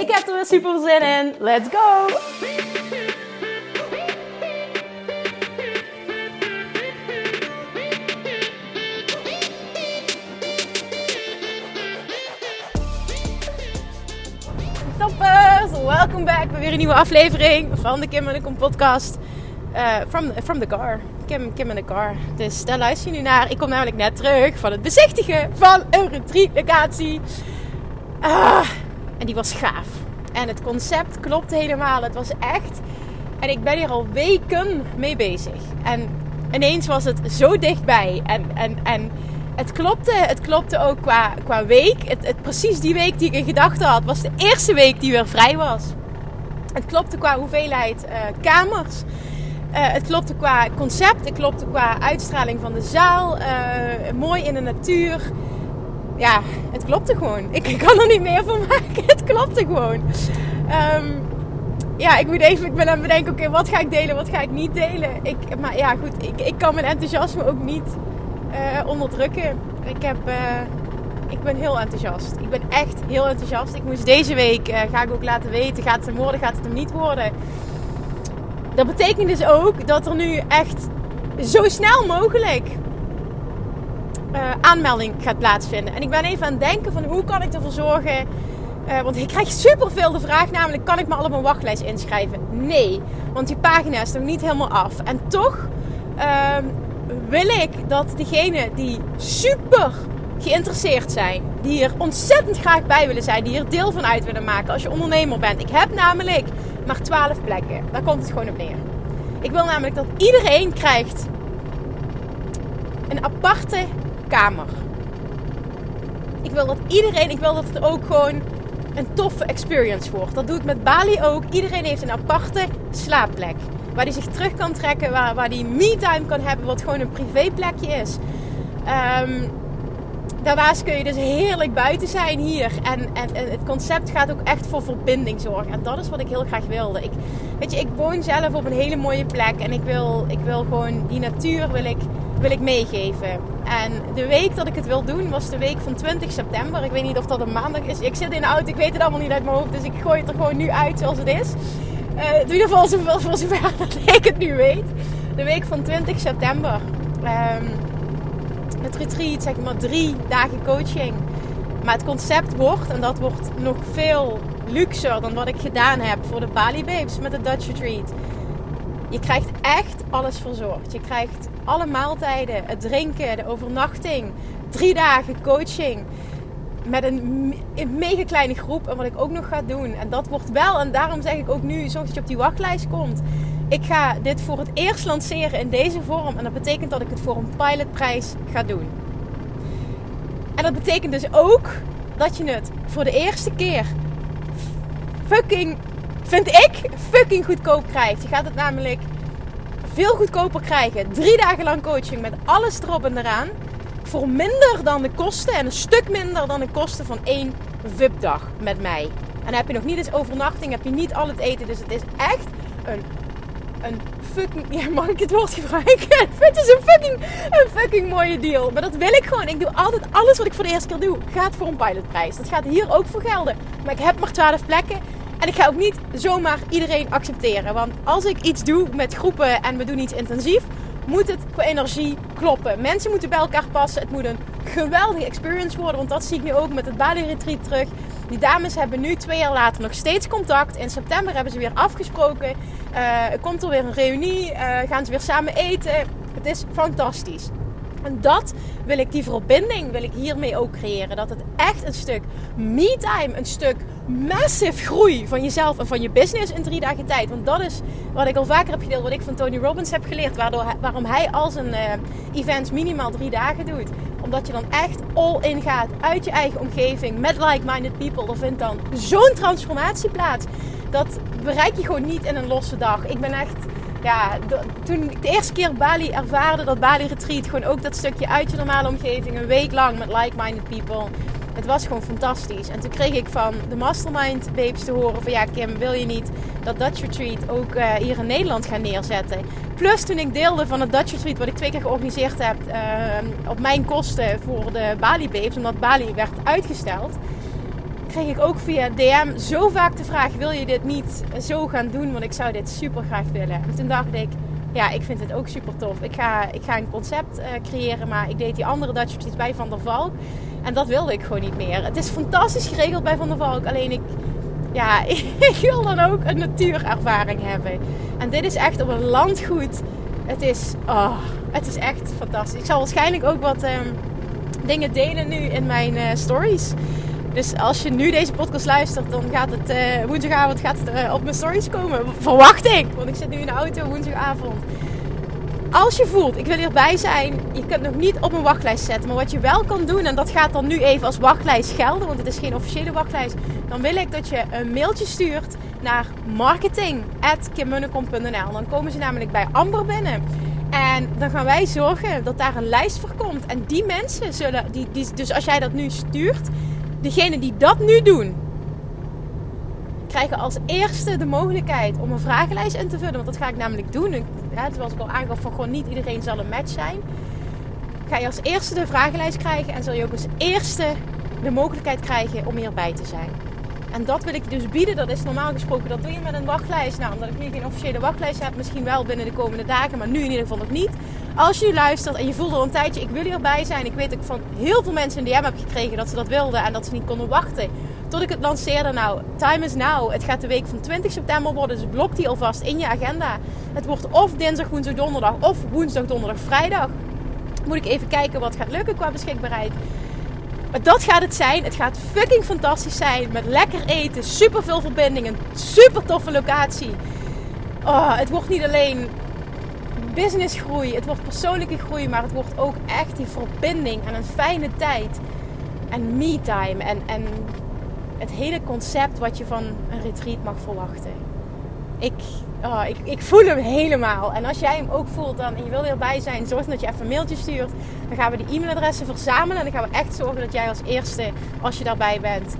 Ik heb er weer super zin in. Let's go! Toppers! Welkom back bij weer een nieuwe aflevering van de Kim en de Kom podcast. Uh, from, from the car. Kim, Kim in the car. Dus daar luister je nu naar. Ik kom namelijk net terug van het bezichtigen van een retreat locatie. Ah, en die was gaaf. En het concept klopte helemaal. Het was echt. En ik ben hier al weken mee bezig. En ineens was het zo dichtbij. En, en, en het klopte. Het klopte ook qua, qua week. Het, het, precies die week die ik in gedachten had, was de eerste week die weer vrij was. Het klopte qua hoeveelheid uh, kamers. Uh, het klopte qua concept, het klopte qua uitstraling van de zaal. Uh, mooi in de natuur. Ja, het klopte gewoon. Ik, kan er niet meer van maken. Het klopte gewoon. Um, ja, ik moet even, ik ben aan het bedenken, oké, wat ga ik delen, wat ga ik niet delen. Ik, maar ja, goed, ik, ik kan mijn enthousiasme ook niet uh, onderdrukken. Ik heb, ik ben heel enthousiast. Ik ben echt heel enthousiast. Ik moest deze week, ga ik ook laten weten, gaat het hem worden, gaat het hem niet worden. Dat betekent dus ook dat er nu echt zo snel mogelijk uh, aanmelding gaat plaatsvinden. En ik ben even aan het denken van hoe kan ik ervoor zorgen... Uh, want ik krijg superveel de vraag namelijk, kan ik me al op een wachtlijst inschrijven? Nee, want die pagina is nog niet helemaal af. En toch uh, wil ik dat degenen die super geïnteresseerd zijn, die er ontzettend graag bij willen zijn, die er deel van uit willen maken als je ondernemer bent. Ik heb namelijk maar 12 plekken. Daar komt het gewoon op neer. Ik wil namelijk dat iedereen krijgt een aparte kamer. Ik wil dat iedereen, ik wil dat het ook gewoon een toffe experience wordt. Dat doe ik met Bali ook. Iedereen heeft een aparte slaapplek. Waar hij zich terug kan trekken, waar, waar hij me-time kan hebben, wat gewoon een privéplekje is. Um, daarnaast kun je dus heerlijk buiten zijn hier. En, en, en, het concept gaat ook echt voor verbinding zorgen. En dat is wat ik heel graag wilde. Ik, weet je, ik woon zelf op een hele mooie plek. En ik wil, ik wil gewoon die natuur wil ik, wil ik meegeven. En de week dat ik het wil doen was de week van 20 september. Ik weet niet of dat een maandag is. Ik zit in de auto, ik weet het allemaal niet uit mijn hoofd. Dus ik gooi het er gewoon nu uit zoals het is. Uh, in ieder geval zoveel voor zover dat ik het nu weet. De week van 20 september. Um, het retreat, zeg maar drie dagen coaching. Maar het concept wordt, en dat wordt nog veel luxer dan wat ik gedaan heb voor de Bali Babes met de Dutch Retreat. Je krijgt echt alles verzorgd. Je krijgt alle maaltijden, het drinken, de overnachting, drie dagen coaching. Met een, een mega kleine groep. En wat ik ook nog ga doen. En dat wordt wel, en daarom zeg ik ook nu, zorg dat je op die wachtlijst komt ik ga dit voor het eerst lanceren in deze vorm. En dat betekent dat ik het voor een pilotprijs ga doen. En dat betekent dus ook dat je het voor de eerste keer fucking, vind ik, fucking goedkoop krijgt. Je gaat het namelijk veel goedkoper krijgen. Drie dagen lang coaching met alles erop en eraan. Voor minder dan de kosten en een stuk minder dan de kosten van één VIP-dag met mij. En dan heb je nog niet eens overnachting, heb je niet al het eten. Dus het is echt een een fucking... Mag ik het woord gebruiken? Het is een fucking, een fucking mooie deal. Maar dat wil ik gewoon. Ik doe altijd alles wat ik voor de eerste keer doe. Gaat voor een pilotprijs. Dat gaat hier ook voor gelden. Maar ik heb maar 12 plekken. En ik ga ook niet zomaar iedereen accepteren. Want als ik iets doe met groepen en we doen iets intensief, moet het qua energie kloppen. Mensen moeten bij elkaar passen. Het moet een geweldige experience worden. Want dat zie ik nu ook met het Bali Retreat terug. Die dames hebben nu twee jaar later nog steeds contact. In september hebben ze weer afgesproken. Uh, komt er weer een reunie. Uh, gaan ze weer samen eten. Het is fantastisch. En dat wil ik, die verbinding wil ik hiermee ook creëren. Dat het echt een stuk me-time, een stuk massive groei van jezelf en van je business in drie dagen tijd. Want dat is wat ik al vaker heb gedeeld, wat ik van Tony Robbins heb geleerd. Waardoor, waarom hij al zijn uh, events minimaal drie dagen doet Omdat je dan echt all in gaat uit je eigen omgeving met like-minded people. Er vindt dan zo'n transformatie plaats. Dat bereik je gewoon niet in een losse dag. Ik ben echt ja, toen ik de eerste keer Bali ervaarde, dat Bali Retreat, gewoon ook dat stukje uit je normale omgeving, een week lang met like-minded people. Het was gewoon fantastisch. En toen kreeg ik van de Mastermind babes te horen van ja Kim, wil je niet dat Dutch Retreat ook uh, hier in Nederland gaan neerzetten? Plus toen ik deelde van het Dutch Retreat wat ik twee keer georganiseerd heb uh, op mijn kosten voor de Bali babes, omdat Bali werd uitgesteld kreeg ik ook via DM zo vaak de vraag: wil je dit niet zo gaan doen? Want ik zou dit super graag willen. En toen dacht ik, ja, ik vind het ook super tof. Ik ga, ik ga een concept uh, creëren, maar ik deed die andere Dutch bij Van der Valk. En dat wilde ik gewoon niet meer. Het is fantastisch geregeld bij Van der Valk. Alleen ik, ja, ik wil dan ook een natuurervaring hebben. En dit is echt op een landgoed. Het is, oh, het is echt fantastisch. Ik zal waarschijnlijk ook wat um, dingen delen nu in mijn uh, stories. Dus als je nu deze podcast luistert, dan gaat het uh, woensdagavond gaat het, uh, op mijn stories komen. Verwacht ik, want ik zit nu in de auto woensdagavond. Als je voelt, ik wil hierbij zijn, je kunt nog niet op een wachtlijst zetten. Maar wat je wel kan doen, en dat gaat dan nu even als wachtlijst gelden, want het is geen officiële wachtlijst. Dan wil ik dat je een mailtje stuurt naar marketing.kimmunnekom.nl. Dan komen ze namelijk bij Amber binnen. En dan gaan wij zorgen dat daar een lijst voor komt. En die mensen zullen, die, dus als jij dat nu stuurt, degenen die dat nu doen, krijgen als eerste de mogelijkheid om een vragenlijst in te vullen. Want dat ga ik namelijk doen. Ja, zoals ik al aangaf, van gewoon niet iedereen zal een match zijn. Ga je als eerste de vragenlijst krijgen en zal je ook als eerste de mogelijkheid krijgen om hierbij te zijn. En dat wil ik dus bieden. Dat is normaal gesproken, dat doe je met een wachtlijst. Nou, omdat ik nu geen officiële wachtlijst heb, misschien wel binnen de komende dagen, maar nu in ieder geval nog niet. Als je luistert en je voelt al een tijdje, ik wil hierbij zijn. Ik weet ook van heel veel mensen in DM heb gekregen dat ze dat wilden en dat ze niet konden wachten. Tot ik het lanceerde. Nou, time is now. Het gaat de week van 20 september worden, dus blok die alvast in je agenda. Het wordt of dinsdag, woensdag, donderdag of woensdag, donderdag, vrijdag. Moet ik even kijken wat gaat lukken qua beschikbaarheid. Dat gaat het zijn. Het gaat fucking fantastisch zijn. Met lekker eten, super veel verbindingen, super toffe locatie. Oh, het wordt niet alleen businessgroei, het wordt persoonlijke groei, maar het wordt ook echt die verbinding en een fijne tijd. En me-time en, en het hele concept wat je van een retreat mag verwachten. Ik, oh, ik, ik voel hem helemaal. En als jij hem ook voelt dan, en je wil erbij zijn, zorg dat je even een mailtje stuurt. Dan gaan we die e-mailadressen verzamelen. En dan gaan we echt zorgen dat jij als eerste, als je daarbij bent,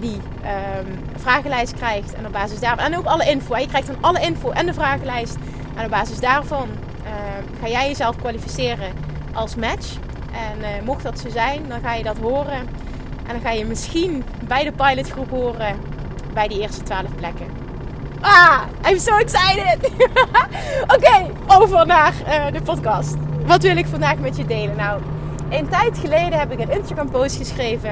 die um, vragenlijst krijgt. En op basis daarvan. En ook alle info. Je krijgt dan alle info en de vragenlijst. En op basis daarvan uh, ga jij jezelf kwalificeren als match. En uh, mocht dat zo zijn, dan ga je dat horen. En dan ga je misschien bij de pilotgroep horen bij die eerste 12 plekken. Ah, I'm so excited! Oké, over naar uh, de podcast. Wat wil ik vandaag met je delen? Nou, een tijd geleden heb ik een Instagram post geschreven.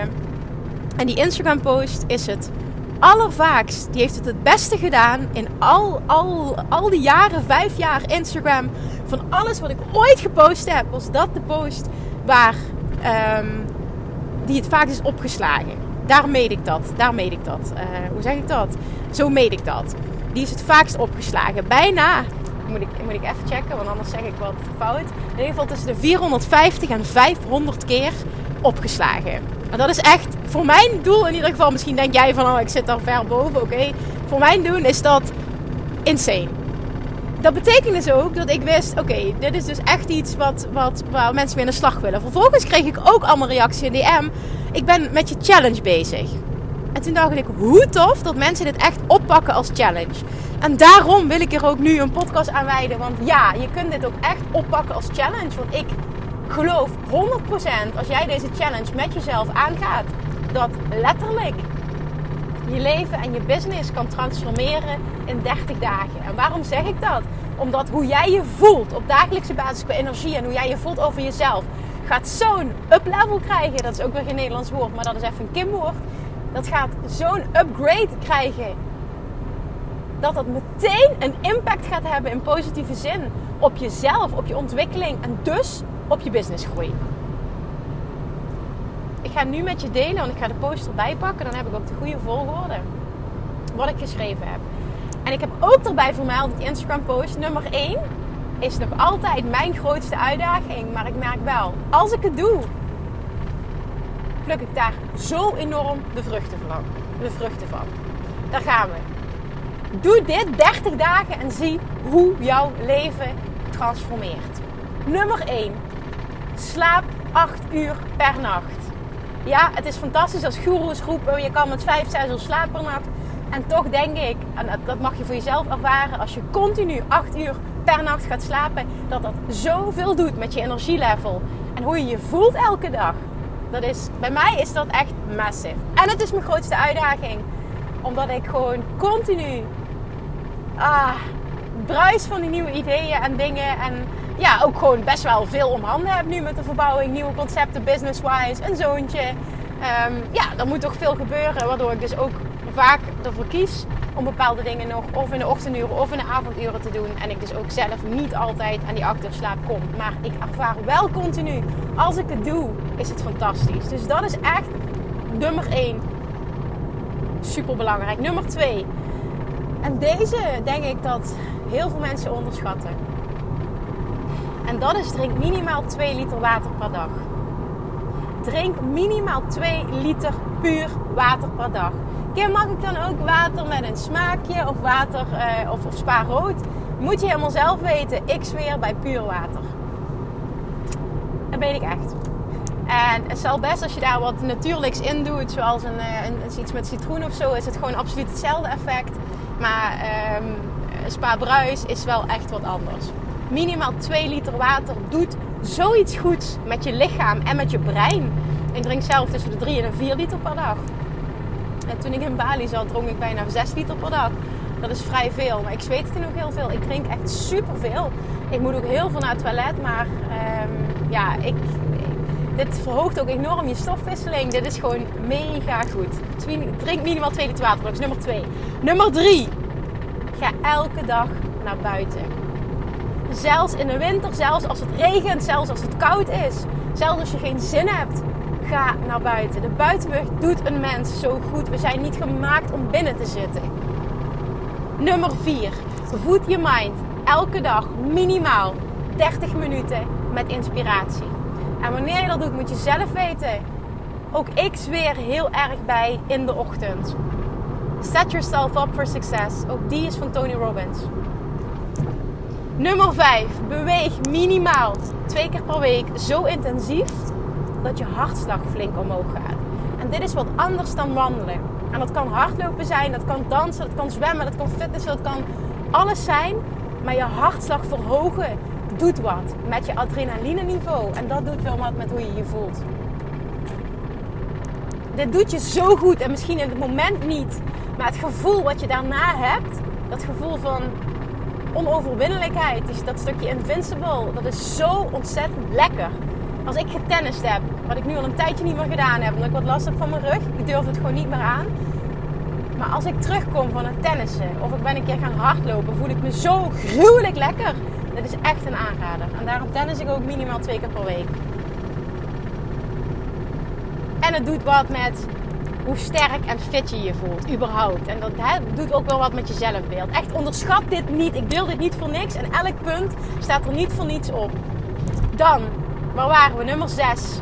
En die Instagram post is het allervaakst, die heeft het het beste gedaan in al, al, al die jaren, vijf jaar Instagram. Van alles wat ik ooit gepost heb, was dat de post waar, um, die het vaakst is opgeslagen. Daar meet ik dat. Daar meet ik dat. Uh, hoe zeg ik dat? Zo meet ik dat. Die is het vaakst opgeslagen. Bijna. Moet ik, moet ik even checken, want anders zeg ik wat fout. In ieder geval tussen de 450 en 500 keer opgeslagen. En dat is echt voor mijn doel in ieder geval. Misschien denk jij van, oh, ik zit daar ver boven. Oké, voor mijn doen is dat insane. Dat betekent dus ook dat ik wist, oké, dit is dus echt iets wat, wat, waar mensen mee aan de slag willen. Vervolgens kreeg ik ook allemaal reacties in DM. Ik ben met je challenge bezig. En toen dacht ik, hoe tof dat mensen dit echt oppakken als challenge. En daarom wil ik er ook nu een podcast aan wijden. Want ja, je kunt dit ook echt oppakken als challenge. Want ik geloof 100% als jij deze challenge met jezelf aangaat, dat letterlijk je leven en je business kan transformeren in 30 dagen. En waarom zeg ik dat? Omdat hoe jij je voelt op dagelijkse basis qua energie en hoe jij je voelt over jezelf, gaat zo'n up-level krijgen. Dat is ook weer geen Nederlands woord, maar dat is even een Kim-woord. Dat gaat zo'n upgrade krijgen. Dat dat meteen een impact gaat hebben in positieve zin op jezelf, op je ontwikkeling en dus op je businessgroei. Ik ga nu met je delen, want ik ga de post erbij pakken. Dan heb ik ook de goede volgorde wat ik geschreven heb. En ik heb ook erbij vermeld dat die Instagram post nummer 1 is nog altijd mijn grootste uitdaging. Maar ik merk wel, als ik het doe, pluk ik daar zo enorm de vruchten van. De vruchten van. Daar gaan we. Doe dit 30 dagen en zie hoe jouw leven transformeert. Nummer 1. Slaap 8 uur per nacht. Ja, het is fantastisch als goeroes roepen. Je kan met 5, 6 uur slapen per nacht. En toch denk ik, en dat mag je voor jezelf ervaren, als je continu 8 uur per nacht gaat slapen, dat dat zoveel doet met je energielevel. En hoe je je voelt elke dag. Dat is, bij mij is dat echt massive. En het is mijn grootste uitdaging. Omdat ik gewoon continu ah, bruis van die nieuwe ideeën en dingen. En ja, ook gewoon best wel veel om handen heb nu met de verbouwing. Nieuwe concepten, business-wise, een zoontje. Um, ja, er moet toch veel gebeuren. Waardoor ik dus ook vaak ervoor kies om bepaalde dingen nog of in de ochtenduren of in de avonduren te doen. En ik dus ook zelf niet altijd aan die achterslaap kom. Maar ik ervaar wel continu, als ik het doe, is het fantastisch. Dus dat is echt nummer 1. Super belangrijk. Nummer 2. En deze denk ik dat heel veel mensen onderschatten. En dat is drink minimaal 2 liter water per dag. Drink minimaal 2 liter puur water per dag. Kim, mag ik dan ook water met een smaakje of water uh, of, of spa rood? Moet je helemaal zelf weten. Ik zweer bij puur water. Dat weet ik echt. En het zal best als je daar wat natuurlijks in doet, zoals een, eh, een, iets met citroen of zo, is het gewoon absoluut hetzelfde effect. Maar um, spa bruis is wel echt wat anders. Minimaal 2 liter water doet zoiets goeds met je lichaam en met je brein. Ik drink zelf tussen de 3 en 4 liter per dag. En toen ik in Bali zat, dronk ik bijna 6 liter per dag. Dat is vrij veel, maar ik zweet het ook heel veel. Ik drink echt superveel. Ik moet ook heel veel naar het toilet, maar um, ja, ik, dit verhoogt ook enorm je stofwisseling. Dit is gewoon mega goed. Drink minimaal 2 liter water, dat is nummer 2. Nummer 3. Ga elke dag naar buiten. Zelfs in de winter, zelfs als het regent, zelfs als het koud is. Zelfs als je geen zin hebt Ga naar buiten. De buitenlucht doet een mens zo goed. We zijn niet gemaakt om binnen te zitten. Nummer 4. Voed je mind elke dag minimaal 30 minuten met inspiratie. En wanneer je dat doet, moet je zelf weten. Ook ik zweer heel erg bij in de ochtend. Set yourself up for success. Ook die is van Tony Robbins. Nummer 5. Beweeg minimaal twee keer per week zo intensief dat je hartslag flink omhoog gaat. En dit is wat anders dan wandelen. En dat kan hardlopen zijn, dat kan dansen, dat kan zwemmen, dat kan fitnessen, dat kan alles zijn. Maar je hartslag verhogen doet wat met je adrenaline niveau. En dat doet wel wat met hoe je je voelt. Dit doet je zo goed en misschien in het moment niet. Maar het gevoel wat je daarna hebt, dat gevoel van onoverwinnelijkheid, dat stukje invincible, dat is zo ontzettend lekker. Als ik getennist heb, wat ik nu al een tijdje niet meer gedaan heb, omdat ik wat last heb van mijn rug, ik durf het gewoon niet meer aan. Maar als ik terugkom van het tennissen of ik ben een keer gaan hardlopen, voel ik me zo gruwelijk lekker. Dit is echt een aanrader. En daarom tennis ik ook minimaal twee keer per week. En het doet wat met hoe sterk en fit je je voelt, überhaupt. En dat doet ook wel wat met je zelfbeeld. Echt onderschat dit niet. Ik deel dit niet voor niks. En elk punt staat er niet voor niets op. Dan Waar waren we? Nummer 6.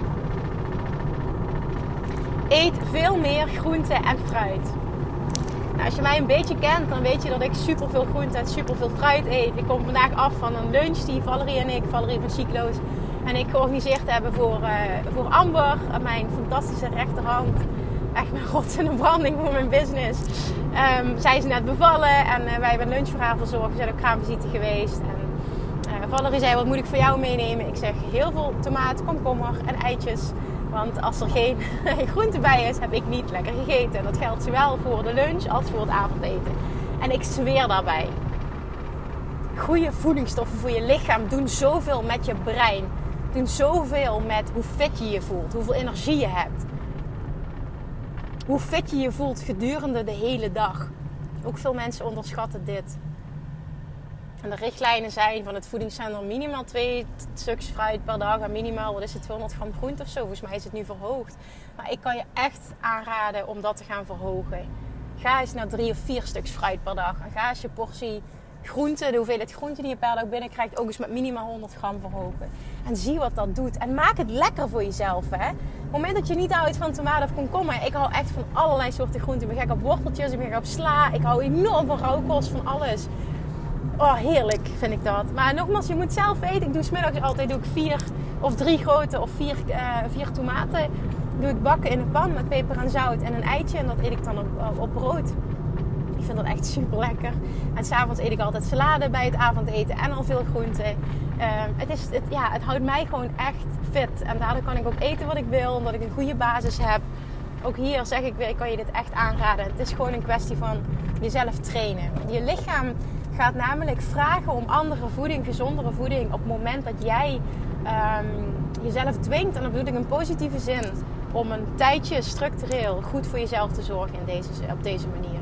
Eet veel meer groente en fruit. Nou, als je mij een beetje kent, dan weet je dat ik super veel groente en super veel fruit eet. Ik kom vandaag af van een lunch die Valerie en ik, Valerie van Chiclo's, en ik georganiseerd hebben voor, uh, voor Amber, mijn fantastische rechterhand. Echt mijn rot in een branding voor mijn business. Um, zij is net bevallen en uh, wij hebben lunch voor haar verzorgd. We zijn op kraamvisite geweest. Valerie zei, wat moet ik voor jou meenemen? Ik zeg heel veel tomaat, komkommer en eitjes. Want als er geen groente bij is, heb ik niet lekker gegeten. En dat geldt zowel voor de lunch als voor het avondeten. En ik zweer daarbij. Goede voedingsstoffen voor je lichaam doen zoveel met je brein. Doen zoveel met hoe fit je je voelt, hoeveel energie je hebt. Hoe fit je je voelt gedurende de hele dag. Ook veel mensen onderschatten dit. De richtlijnen zijn van het voedingscentrum minimaal twee stuks fruit per dag. En minimaal, wat is het, 200 gram groente of zo. Volgens mij is het nu verhoogd. Maar ik kan je echt aanraden om dat te gaan verhogen. Ga eens naar drie of vier stuks fruit per dag. En ga eens je portie groente, de hoeveelheid groente die je per dag binnenkrijgt, ook eens met minimaal 100 gram verhogen. En zie wat dat doet. En maak het lekker voor jezelf. Hè? Op het moment dat je niet houdt van tomaten of komkommer, ik hou echt van allerlei soorten groenten. Ik ben gek op worteltjes, ik ben gek op sla, ik hou enorm van rauwkost, van alles. Oh, heerlijk vind ik dat. Maar nogmaals, je moet zelf weten. Ik doe smiddags altijd doe ik vier of drie grote of vier, uh, vier tomaten. Doe ik bakken in een pan met peper en zout en een eitje. En dat eet ik dan op, op brood. Ik vind dat echt super lekker. En s'avonds eet ik altijd salade bij het avondeten en al veel groenten. Uh, het, is, het, ja, het houdt mij gewoon echt fit. En daardoor kan ik ook eten wat ik wil, omdat ik een goede basis heb. Ook hier zeg ik weer, ik kan je dit echt aanraden. Het is gewoon een kwestie van jezelf trainen. Je lichaam gaat namelijk vragen om andere voeding, gezondere voeding, op het moment dat jij um, jezelf dwingt, en dat bedoel ik in positieve zin, om een tijdje structureel goed voor jezelf te zorgen deze, op deze manier.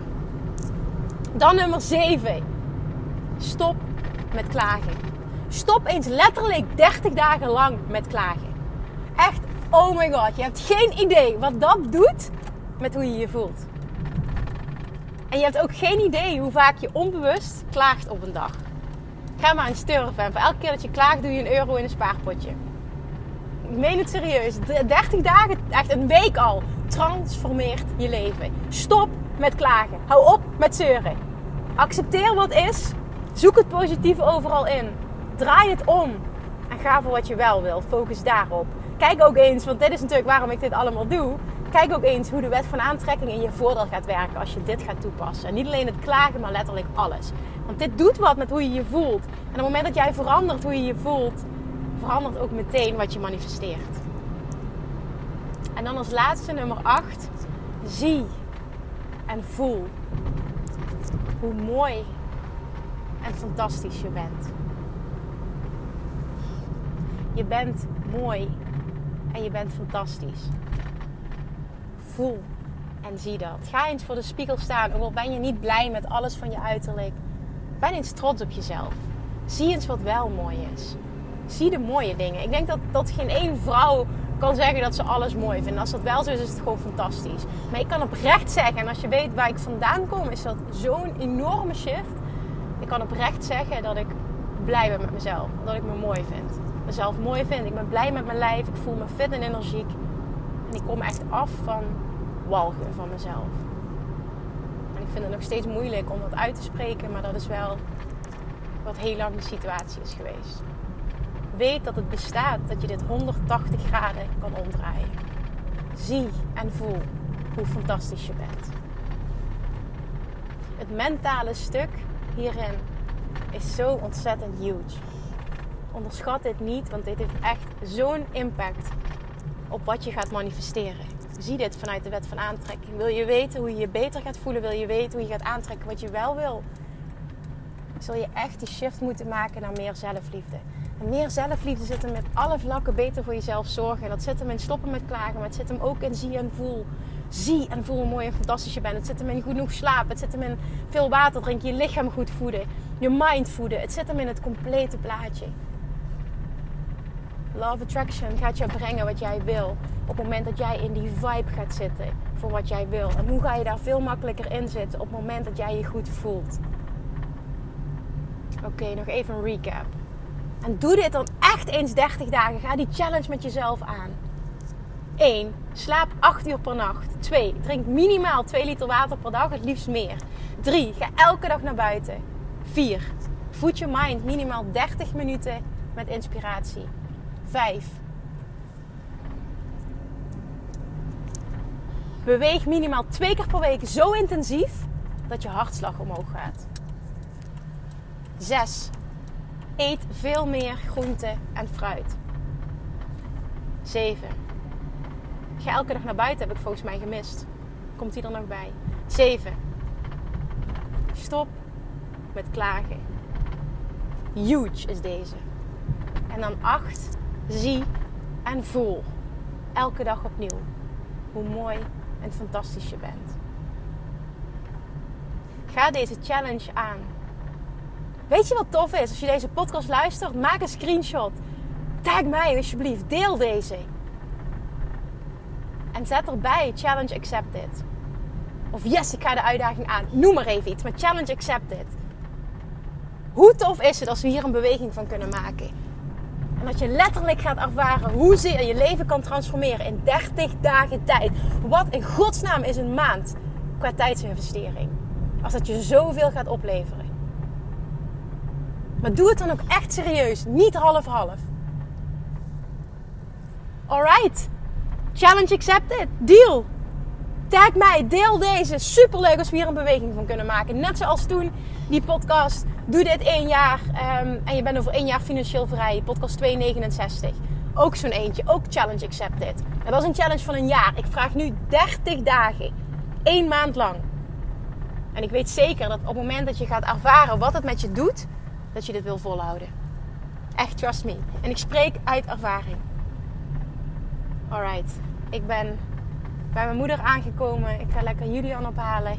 Dan nummer 7. Stop met klagen. Stop eens letterlijk 30 dagen lang met klagen. Echt, oh my god, je hebt geen idee wat dat doet met hoe je je voelt. En je hebt ook geen idee hoe vaak je onbewust klaagt op een dag. Ga maar eens turven. En voor elke keer dat je klaagt, doe je een euro in een spaarpotje. Ik meen het serieus. 30 dagen, echt een week al, transformeert je leven. Stop met klagen. Hou op met zeuren. Accepteer wat is. Zoek het positieve overal in. Draai het om. En ga voor wat je wel wil. Focus daarop. Kijk ook eens, want dit is natuurlijk waarom ik dit allemaal doe kijk ook eens hoe de wet van aantrekking in je voordeel gaat werken als je dit gaat toepassen. En niet alleen het klagen, maar letterlijk alles. Want dit doet wat met hoe je je voelt. En op het moment dat jij verandert hoe je je voelt, verandert ook meteen wat je manifesteert. En dan als laatste nummer 8. Zie en voel hoe mooi en fantastisch je bent. Je bent mooi en je bent fantastisch voel en zie dat. Ga eens voor de spiegel staan, ook ben je niet blij met alles van je uiterlijk. Ben eens trots op jezelf. Zie eens wat wel mooi is. Zie de mooie dingen. Ik denk dat, dat geen één vrouw kan zeggen dat ze alles mooi vindt. Als dat wel zo is, is het gewoon fantastisch. Maar ik kan oprecht zeggen, en als je weet waar ik vandaan kom, is dat zo'n enorme shift. Ik kan oprecht zeggen dat ik blij ben met mezelf. Dat ik me mooi vind. Mezelf mooi vind. Ik ben blij met mijn lijf. Ik voel me fit en energiek. En ik kom echt af van walgen van mezelf. En ik vind het nog steeds moeilijk om dat uit te spreken, maar dat is wel wat heel lang de situatie is geweest. Weet dat het bestaat, dat je dit 180 graden kan omdraaien. Zie en voel hoe fantastisch je bent. Het mentale stuk hierin is zo ontzettend huge. Onderschat dit niet, want dit heeft echt zo'n impact op wat je gaat manifesteren. Zie dit vanuit de wet van aantrekking. Wil je weten hoe je je beter gaat voelen? Wil je weten hoe je gaat aantrekken wat je wel wil? Zul je echt die shift moeten maken naar meer zelfliefde. En meer zelfliefde zit hem met alle vlakken beter voor jezelf zorgen. En dat zit hem in stoppen met klagen, maar het zit hem ook in zie en voel. Zie en voel hoe mooi en fantastisch je bent. Het zit hem in genoeg slapen. Het zit hem in veel water drinken, je lichaam goed voeden, je mind voeden. Het zit hem in het complete plaatje. Love Attraction gaat je brengen wat jij wil. Op het moment dat jij in die vibe gaat zitten voor wat jij wil. En hoe ga je daar veel makkelijker in zitten op het moment dat jij je goed voelt. Oké, nog even een recap. En doe dit dan echt eens 30 dagen. Ga die challenge met jezelf aan. 1. Slaap 8 uur per nacht. 2. Drink minimaal 2 liter water per dag, het liefst meer. 3. Ga elke dag naar buiten. 4. Voed je mind minimaal 30 minuten met inspiratie. 5. Beweeg minimaal twee keer per week zo intensief dat je hartslag omhoog gaat. 6. Eet veel meer groente en fruit. 7. Ga elke dag naar buiten, heb ik volgens mij gemist. Komt hier er nog bij? 7. Stop met klagen. Huge is deze. En dan 8 zie en voel elke dag opnieuw hoe mooi en fantastisch je bent. Ga deze challenge aan. Weet je wat tof is? Als je deze podcast luistert, maak een screenshot. Tag mij alsjeblieft. Deel deze. En zet erbij challenge accepted. Of yes, ik ga de uitdaging aan. Noem maar even iets, maar challenge accepted. Hoe tof is het als we hier een beweging van kunnen maken? En dat je letterlijk gaat ervaren hoezeer je leven kan transformeren in 30 dagen tijd. Wat in godsnaam is een maand qua tijdsinvestering? Als dat je zoveel gaat opleveren. Maar doe het dan ook echt serieus, niet half-half. Alright, challenge accepted, deal. Tag mij, deel deze. Superleuk als we hier een beweging van kunnen maken. Net zoals toen die podcast. Doe dit één jaar um, en je bent over één jaar financieel vrij. Podcast 269. Ook zo'n eentje. Ook challenge accepted. Dat is een challenge van een jaar. Ik vraag nu 30 dagen. één maand lang. En ik weet zeker dat op het moment dat je gaat ervaren wat het met je doet, dat je dit wil volhouden. Echt, trust me. En ik spreek uit ervaring. Alright. Ik ben bij mijn moeder aangekomen. Ik ga lekker Julian ophalen.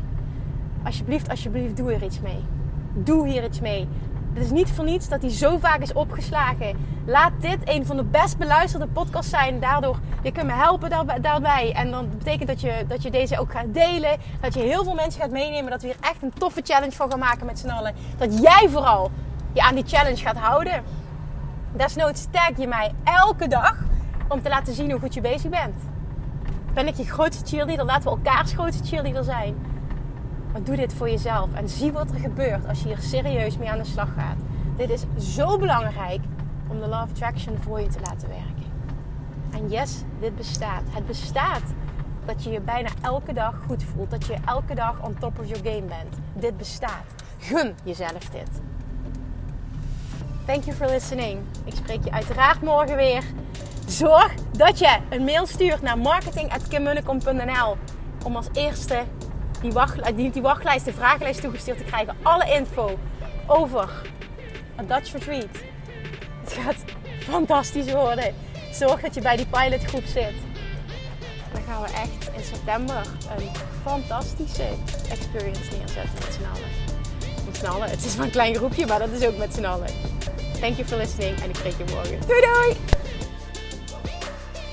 Alsjeblieft, alsjeblieft, doe er iets mee. Doe hier iets mee. Het is niet voor niets dat hij zo vaak is opgeslagen. Laat dit een van de best beluisterde podcasts zijn. Daardoor, je kunt me helpen daarbij. En dan betekent dat je, dat je deze ook gaat delen. Dat je heel veel mensen gaat meenemen. Dat we hier echt een toffe challenge van gaan maken met z'n allen. Dat jij vooral je aan die challenge gaat houden. Desnoods tag je mij elke dag om te laten zien hoe goed je bezig bent. Ben ik je grootste cheerleader? Laten we elkaars grootste cheerleader zijn. Doe dit voor jezelf en zie wat er gebeurt als je hier serieus mee aan de slag gaat. Dit is zo belangrijk om de of Attraction voor je te laten werken. En yes, dit bestaat. Het bestaat dat je je bijna elke dag goed voelt. Dat je elke dag on top of your game bent. Dit bestaat. Gun jezelf dit. Thank you for listening. Ik spreek je uiteraard morgen weer. Zorg dat je een mail stuurt naar marketing.kimmunnekom.nl om als eerste die, wacht, die, die wachtlijst, de vragenlijst toegestuurd te krijgen. Alle info over een Dutch Retreat. Het gaat fantastisch worden. Zorg dat je bij die pilotgroep zit. Dan gaan we echt in september een fantastische experience neerzetten met z'n allen. Met z'n allen. Het is maar een klein groepje, maar dat is ook met z'n allen. Thank you for listening en ik spreek je morgen. Doei doei!